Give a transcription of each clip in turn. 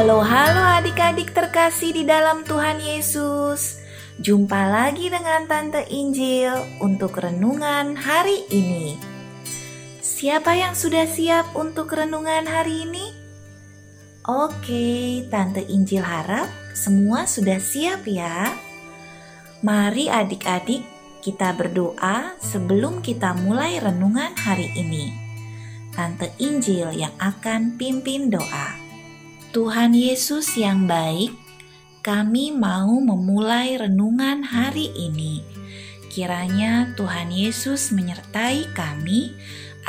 Halo, halo adik-adik terkasih di dalam Tuhan Yesus. Jumpa lagi dengan Tante Injil untuk renungan hari ini. Siapa yang sudah siap untuk renungan hari ini? Oke, Tante Injil harap semua sudah siap ya. Mari adik-adik kita berdoa sebelum kita mulai renungan hari ini. Tante Injil yang akan pimpin doa. Tuhan Yesus yang baik, kami mau memulai renungan hari ini. Kiranya Tuhan Yesus menyertai kami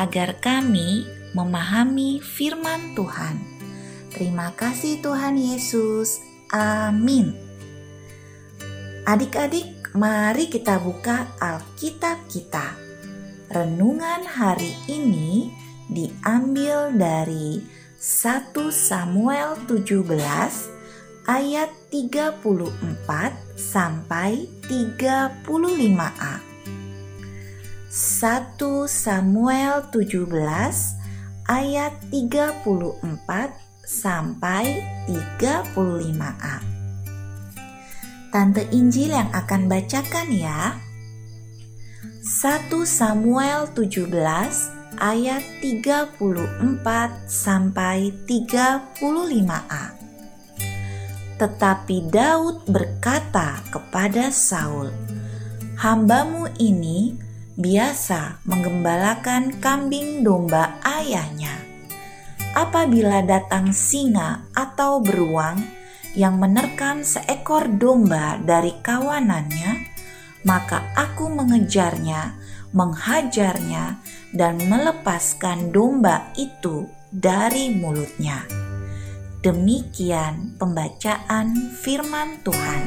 agar kami memahami firman Tuhan. Terima kasih Tuhan Yesus. Amin. Adik-adik, mari kita buka Alkitab kita. Renungan hari ini diambil dari 1 Samuel 17 ayat 34 sampai 35a. 1 Samuel 17 ayat 34 sampai 35a. Tante Injil yang akan bacakan ya. 1 Samuel 17 ayat 34 sampai 35a. Tetapi Daud berkata kepada Saul, "Hambamu ini biasa menggembalakan kambing domba ayahnya. Apabila datang singa atau beruang yang menerkam seekor domba dari kawanannya, maka aku mengejarnya, menghajarnya, dan melepaskan domba itu dari mulutnya. Demikian pembacaan firman Tuhan.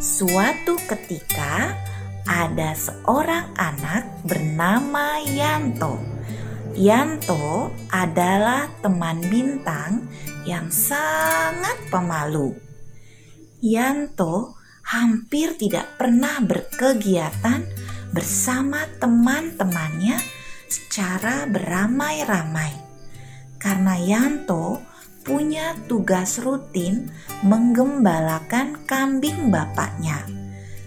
Suatu ketika ada seorang anak bernama Yanto. Yanto adalah teman bintang yang sangat pemalu. Yanto hampir tidak pernah berkegiatan bersama teman-temannya secara beramai-ramai. Karena Yanto punya tugas rutin menggembalakan kambing bapaknya.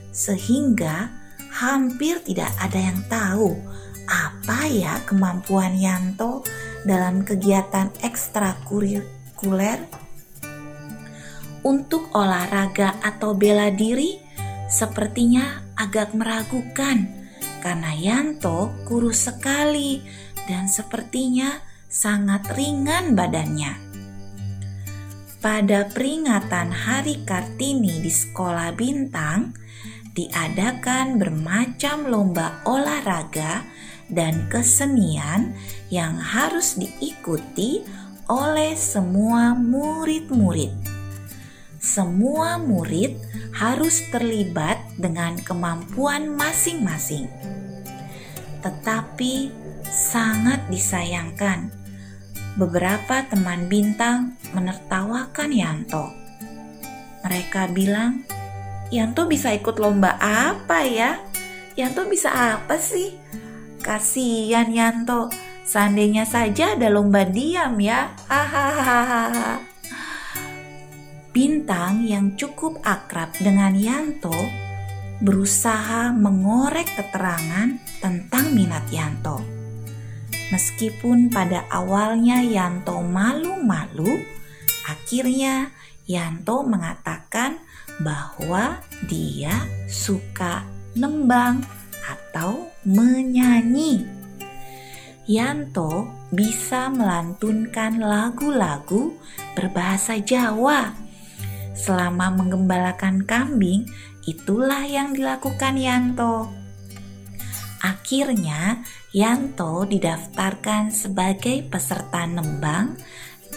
Sehingga hampir tidak ada yang tahu apa ya kemampuan Yanto dalam kegiatan ekstrakurikuler untuk olahraga atau bela diri sepertinya agak meragukan karena Yanto kurus sekali dan sepertinya sangat ringan badannya. Pada peringatan Hari Kartini di Sekolah Bintang, diadakan bermacam lomba olahraga dan kesenian yang harus diikuti oleh semua murid-murid semua murid harus terlibat dengan kemampuan masing-masing. Tetapi sangat disayangkan, beberapa teman bintang menertawakan Yanto. Mereka bilang, Yanto bisa ikut lomba apa ya? Yanto bisa apa sih? Kasihan Yanto, seandainya saja ada lomba diam ya. Hahaha. Yang cukup akrab dengan Yanto berusaha mengorek keterangan tentang minat Yanto. Meskipun pada awalnya Yanto malu-malu, akhirnya Yanto mengatakan bahwa dia suka nembang atau menyanyi. Yanto bisa melantunkan lagu-lagu berbahasa Jawa Selama menggembalakan kambing, itulah yang dilakukan Yanto. Akhirnya, Yanto didaftarkan sebagai peserta nembang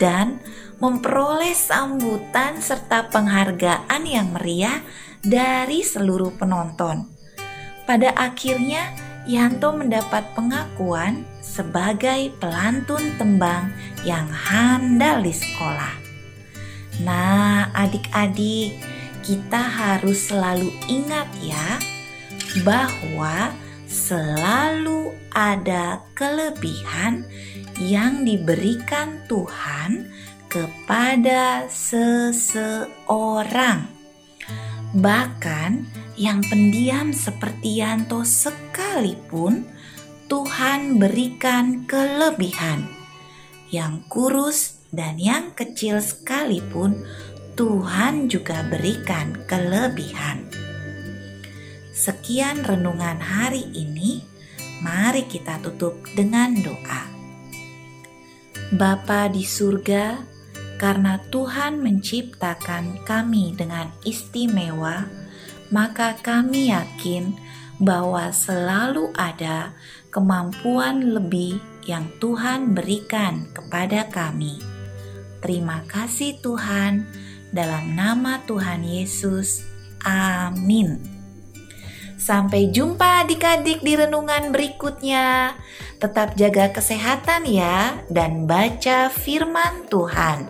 dan memperoleh sambutan serta penghargaan yang meriah dari seluruh penonton. Pada akhirnya, Yanto mendapat pengakuan sebagai pelantun tembang yang handal di sekolah. Nah, adik-adik, kita harus selalu ingat ya bahwa selalu ada kelebihan yang diberikan Tuhan kepada seseorang. Bahkan yang pendiam seperti Yanto sekalipun Tuhan berikan kelebihan. Yang kurus dan yang kecil sekalipun Tuhan juga berikan kelebihan. Sekian renungan hari ini. Mari kita tutup dengan doa. Bapa di surga, karena Tuhan menciptakan kami dengan istimewa, maka kami yakin bahwa selalu ada kemampuan lebih yang Tuhan berikan kepada kami. Terima kasih, Tuhan, dalam nama Tuhan Yesus. Amin. Sampai jumpa adik-adik di renungan berikutnya. Tetap jaga kesehatan ya, dan baca firman Tuhan.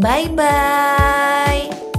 Bye bye.